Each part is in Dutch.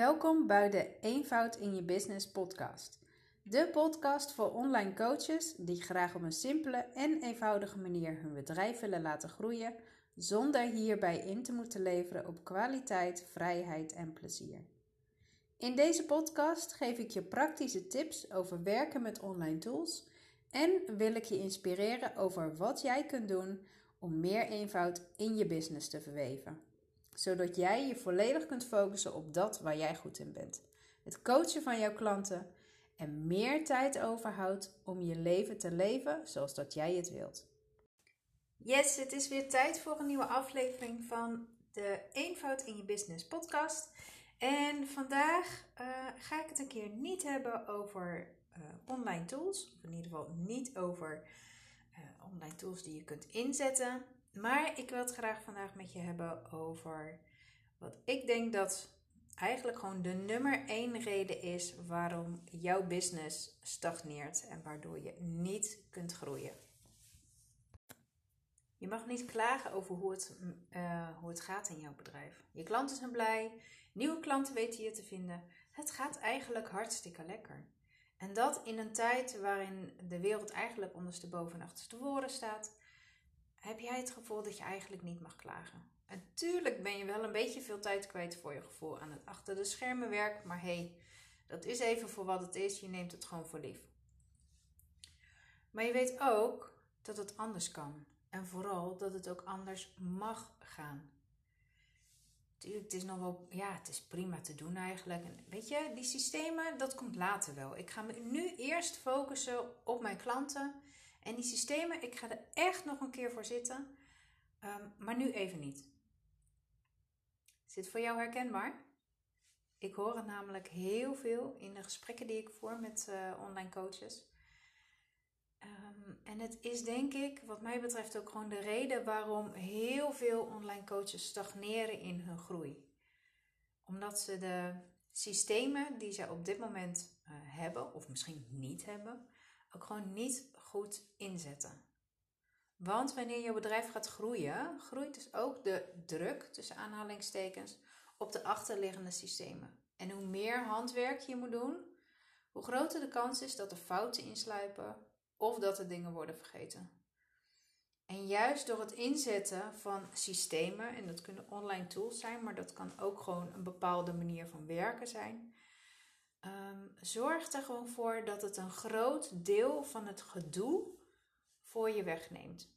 Welkom bij de Eenvoud in je Business podcast. De podcast voor online coaches die graag op een simpele en eenvoudige manier hun bedrijf willen laten groeien, zonder hierbij in te moeten leveren op kwaliteit, vrijheid en plezier. In deze podcast geef ik je praktische tips over werken met online tools en wil ik je inspireren over wat jij kunt doen om meer eenvoud in je business te verweven zodat jij je volledig kunt focussen op dat waar jij goed in bent. Het coachen van jouw klanten en meer tijd overhoudt om je leven te leven zoals dat jij het wilt. Yes, het is weer tijd voor een nieuwe aflevering van de Eenvoud in je Business podcast. En vandaag uh, ga ik het een keer niet hebben over uh, online tools, of in ieder geval niet over uh, online tools die je kunt inzetten. Maar ik wil het graag vandaag met je hebben over wat ik denk dat eigenlijk gewoon de nummer één reden is waarom jouw business stagneert en waardoor je niet kunt groeien. Je mag niet klagen over hoe het, uh, hoe het gaat in jouw bedrijf. Je klanten zijn blij, nieuwe klanten weten je te vinden. Het gaat eigenlijk hartstikke lekker. En dat in een tijd waarin de wereld eigenlijk ondersteboven en achterstevoren staat, heb jij het gevoel dat je eigenlijk niet mag klagen. Natuurlijk ben je wel een beetje veel tijd kwijt voor je gevoel aan het achter de schermen werk, maar hey, dat is even voor wat het is. Je neemt het gewoon voor lief. Maar je weet ook dat het anders kan. En vooral dat het ook anders mag gaan. Tuurlijk, het is nog wel, ja, het is prima te doen eigenlijk. En weet je, die systemen, dat komt later wel. Ik ga me nu eerst focussen op mijn klanten en die systemen, ik ga er echt nog een keer voor zitten, ehm, maar nu even niet. Is dit voor jou herkenbaar? Ik hoor het namelijk heel veel in de gesprekken die ik voer met uh, online coaches. Um, en het is denk ik, wat mij betreft, ook gewoon de reden waarom heel veel online coaches stagneren in hun groei. Omdat ze de systemen die ze op dit moment uh, hebben, of misschien niet hebben, ook gewoon niet goed inzetten. Want wanneer je bedrijf gaat groeien, groeit dus ook de druk, tussen aanhalingstekens, op de achterliggende systemen. En hoe meer handwerk je moet doen, hoe groter de kans is dat er fouten insluipen of dat er dingen worden vergeten. En juist door het inzetten van systemen, en dat kunnen online tools zijn, maar dat kan ook gewoon een bepaalde manier van werken zijn, um, zorgt er gewoon voor dat het een groot deel van het gedoe voor je wegneemt.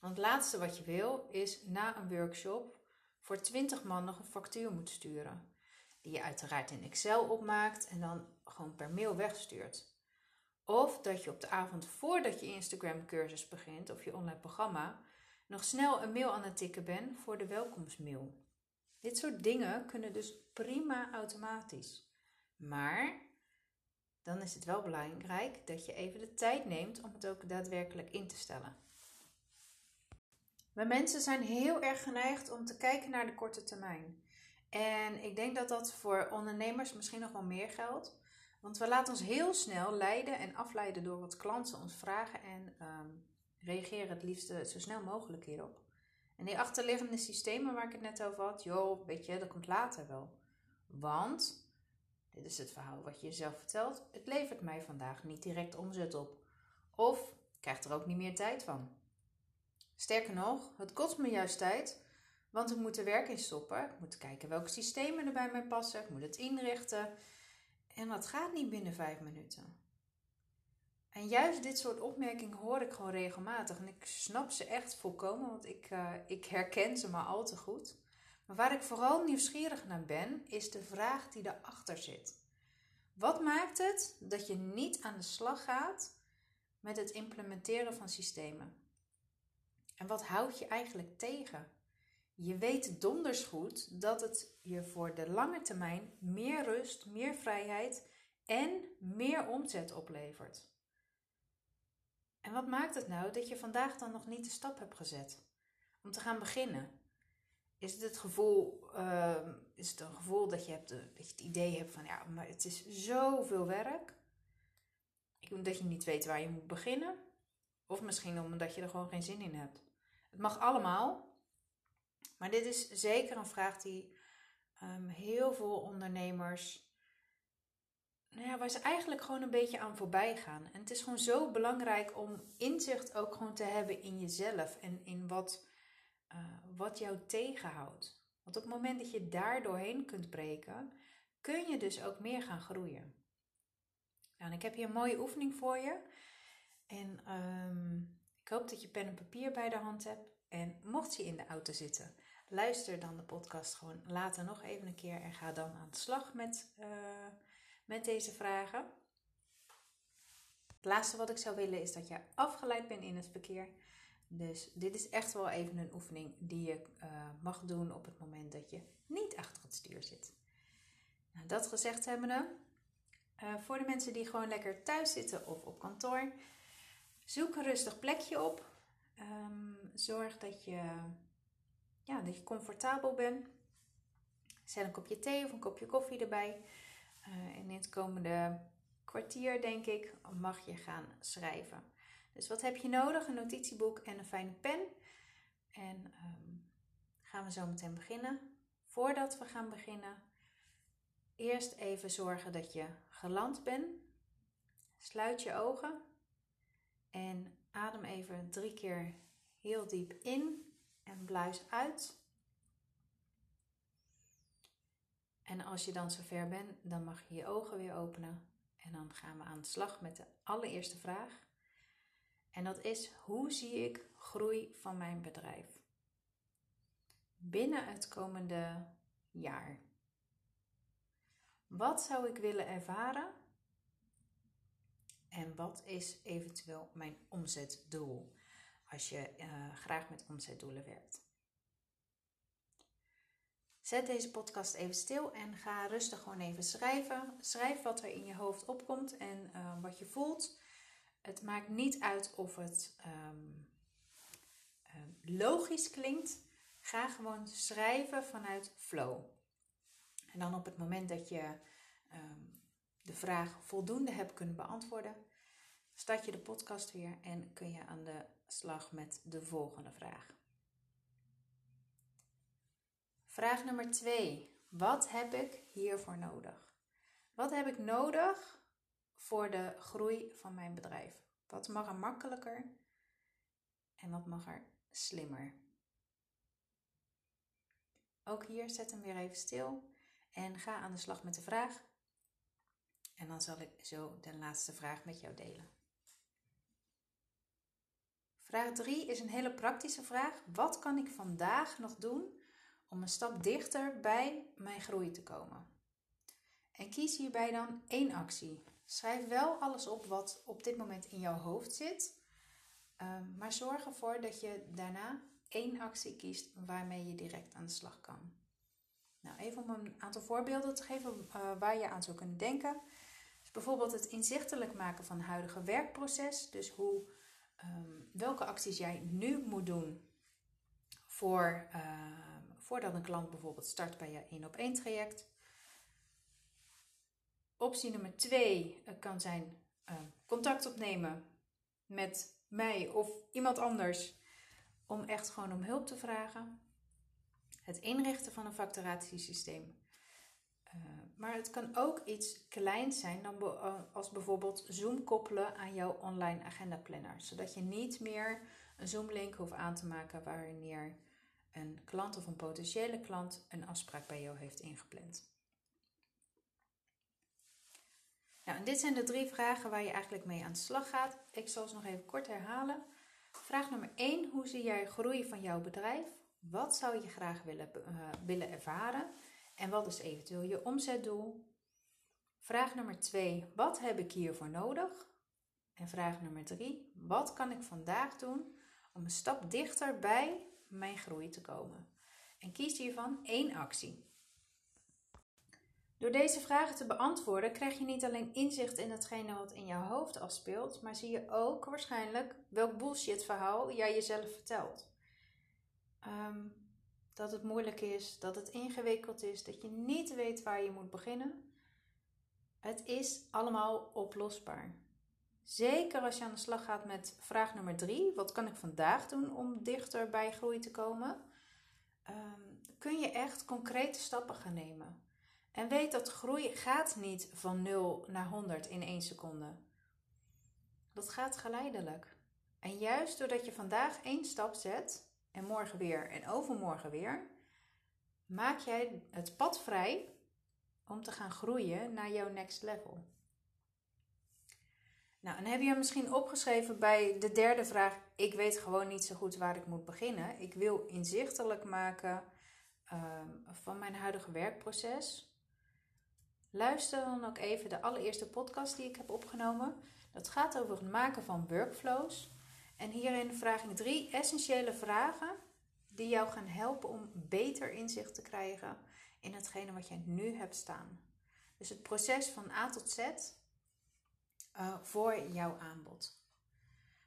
Want het laatste wat je wil is na een workshop voor 20 man nog een factuur moet sturen. Die je uiteraard in Excel opmaakt en dan gewoon per mail wegstuurt. Of dat je op de avond voordat je Instagram cursus begint of je online programma nog snel een mail aan het tikken bent voor de welkomstmail. Dit soort dingen kunnen dus prima automatisch. Maar dan is het wel belangrijk dat je even de tijd neemt om het ook daadwerkelijk in te stellen. We mensen zijn heel erg geneigd om te kijken naar de korte termijn. En ik denk dat dat voor ondernemers misschien nog wel meer geldt. Want we laten ons heel snel leiden en afleiden door wat klanten ons vragen en um, reageren het liefst zo snel mogelijk hierop. En die achterliggende systemen waar ik het net over had, joh, weet je, dat komt later wel. Want dit is het verhaal wat je jezelf vertelt. Het levert mij vandaag niet direct omzet op. Of krijgt er ook niet meer tijd van. Sterker nog, het kost me juist tijd, want ik moet er werk in stoppen. Ik moet kijken welke systemen er bij mij passen. Ik moet het inrichten. En dat gaat niet binnen vijf minuten. En juist dit soort opmerkingen hoor ik gewoon regelmatig. En ik snap ze echt volkomen, want ik, uh, ik herken ze maar al te goed. Maar waar ik vooral nieuwsgierig naar ben, is de vraag die erachter zit. Wat maakt het dat je niet aan de slag gaat met het implementeren van systemen? En wat houdt je eigenlijk tegen? Je weet donders goed dat het je voor de lange termijn meer rust, meer vrijheid en meer omzet oplevert. En wat maakt het nou dat je vandaag dan nog niet de stap hebt gezet om te gaan beginnen? Is het het gevoel, uh, is het een gevoel dat je, hebt, dat je het idee hebt van ja, maar het is zoveel werk. Dat je niet weet waar je moet beginnen. Of misschien omdat je er gewoon geen zin in hebt. Het mag allemaal. Maar dit is zeker een vraag die ehm, heel veel ondernemers, nou ja, waar ze eigenlijk gewoon een beetje aan voorbij gaan. En het is gewoon zo belangrijk om inzicht ook gewoon te hebben in jezelf en in wat, uh, wat jou tegenhoudt. Want op het moment dat je daar doorheen kunt breken, kun je dus ook meer gaan groeien. Nou, ik heb hier een mooie oefening voor je. En um, ik hoop dat je pen en papier bij de hand hebt. En mocht je in de auto zitten, luister dan de podcast gewoon later nog even een keer en ga dan aan de slag met, uh, met deze vragen. Het laatste wat ik zou willen is dat je afgeleid bent in het verkeer. Dus dit is echt wel even een oefening die je uh, mag doen op het moment dat je niet achter het stuur zit. Nou, dat gezegd hebbende, uh, voor de mensen die gewoon lekker thuis zitten of op kantoor, zoek een rustig plekje op. Um, zorg dat je, ja, dat je comfortabel bent. Zet een kopje thee of een kopje koffie erbij. En in het komende kwartier, denk ik, mag je gaan schrijven. Dus wat heb je nodig? Een notitieboek en een fijne pen. En um, gaan we zo meteen beginnen. Voordat we gaan beginnen, eerst even zorgen dat je geland bent. Sluit je ogen en adem even drie keer heel diep in en bluis uit. En als je dan zover bent, dan mag je je ogen weer openen. En dan gaan we aan de slag met de allereerste vraag. En dat is: hoe zie ik groei van mijn bedrijf? Binnen het komende jaar. Wat zou ik willen ervaren? En wat is eventueel mijn omzetdoel? Als je uh, graag met omzetdoelen werkt. Zet deze podcast even stil en ga rustig gewoon even schrijven. Schrijf wat er in je hoofd opkomt en uh, wat je voelt. Het maakt niet uit of het um, um, logisch klinkt. Ga gewoon schrijven vanuit flow. En dan op het moment dat je um, de vraag voldoende hebt kunnen beantwoorden, start je de podcast weer en kun je aan de slag met de volgende vraag. Vraag nummer 2. Wat heb ik hiervoor nodig? Wat heb ik nodig voor de groei van mijn bedrijf? Wat mag er makkelijker en wat mag er slimmer? Ook hier zet hem weer even stil en ga aan de slag met de vraag. En dan zal ik zo de laatste vraag met jou delen. Vraag 3 is een hele praktische vraag. Wat kan ik vandaag nog doen om een stap dichter bij mijn groei te komen? En kies hierbij dan één actie. Schrijf wel alles op wat op dit moment in jouw hoofd zit. Um, maar zorg ervoor dat je daarna één actie kiest waarmee je direct aan de slag kan. Nou, even om een aantal voorbeelden te geven uh, waar je aan zou kunnen denken. Dus bijvoorbeeld het inzichtelijk maken van het huidige werkproces. Dus hoe, um, welke acties jij nu moet doen voor, uh, voordat een klant bijvoorbeeld start bij je 1 op 1 traject. Optie nummer 2 uh, kan zijn uh, contact opnemen met mij of iemand anders om echt gewoon om hulp te vragen. Het inrichten van een facturatiesysteem. Uh, maar het kan ook iets kleins zijn dan be als bijvoorbeeld Zoom koppelen aan jouw online agenda planner. Zodat je niet meer een Zoom link hoeft aan te maken wanneer een klant of een potentiële klant een afspraak bij jou heeft ingepland. Dit zijn de drie vragen waar je eigenlijk mee aan de slag gaat. Ik zal ze nog even kort herhalen. Vraag nummer 1. Hoe zie jij groei van jouw bedrijf? Wat zou je graag willen, uh, willen ervaren? En wat is eventueel je omzetdoel? Vraag nummer 2. Wat heb ik hiervoor nodig? En vraag nummer 3. Wat kan ik vandaag doen om een stap dichter bij mijn groei te komen? En kies hiervan één actie. Door deze vragen te beantwoorden krijg je niet alleen inzicht in hetgene wat in jouw hoofd afspeelt, maar zie je ook waarschijnlijk welk bullshit verhaal jij jezelf vertelt. Um, dat het moeilijk is, dat het ingewikkeld is, dat je niet weet waar je moet beginnen. Het is allemaal oplosbaar. Zeker als je aan de slag gaat met vraag nummer drie: wat kan ik vandaag doen om dichter bij groei te komen? ehm, kun je echt concrete stappen gaan nemen. En weet dat groei gaat niet van 0 naar 100 in 1 seconde. Dat gaat geleidelijk. En juist doordat je vandaag één stap zet, en morgen weer en overmorgen weer, maak jij het pad vrij om te gaan groeien naar jouw next level. Nou, en heb je misschien opgeschreven bij de derde vraag: Ik weet gewoon niet zo goed waar ik moet beginnen. Ik wil inzichtelijk maken ehm, van mijn huidige werkproces. Luister dan ook even de allereerste podcast die ik heb opgenomen. Dat gaat over het maken van workflows. En hierin vraag ik drie essentiële vragen die jou gaan helpen om beter inzicht te krijgen in hetgene wat jij nu hebt staan. Dus het proces van A tot Z uh, voor jouw aanbod.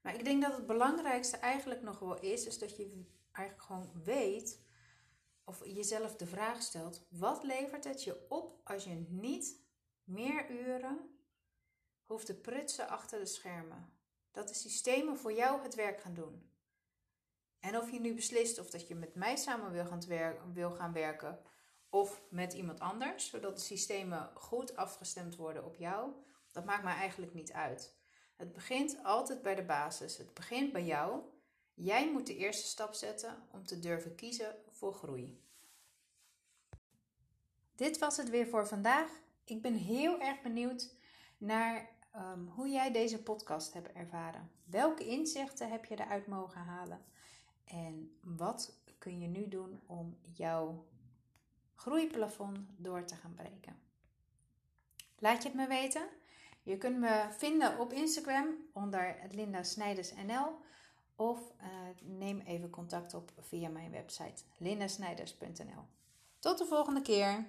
Maar ik denk dat het belangrijkste eigenlijk nog wel is, is dat je eigenlijk gewoon weet of jezelf de vraag stelt: wat levert het je op als je niet meer uren hoeft te prutsen achter de schermen? Dat de systemen voor jou het werk gaan doen. En of je nu beslist of dat je met mij samen wil gaan, wil gaan werken of met iemand anders, zodat de systemen goed afgestemd worden op jou, dat maakt mij eigenlijk niet uit. Het begint altijd bij de basis. Het begint bij jou. Jij moet de eerste stap zetten om te durven kiezen voor groei. Dit was het weer voor vandaag. Ik ben heel erg benieuwd naar um, hoe jij deze podcast hebt ervaren. Welke inzichten heb je eruit mogen halen? En wat kun je nu doen om jouw groeiplafond door te gaan breken? Laat je het me weten. Je kunt me vinden op Instagram onder Linda Snijders NL of uh, neem even contact op via mijn website lindasnijders.nl. Tot de volgende keer.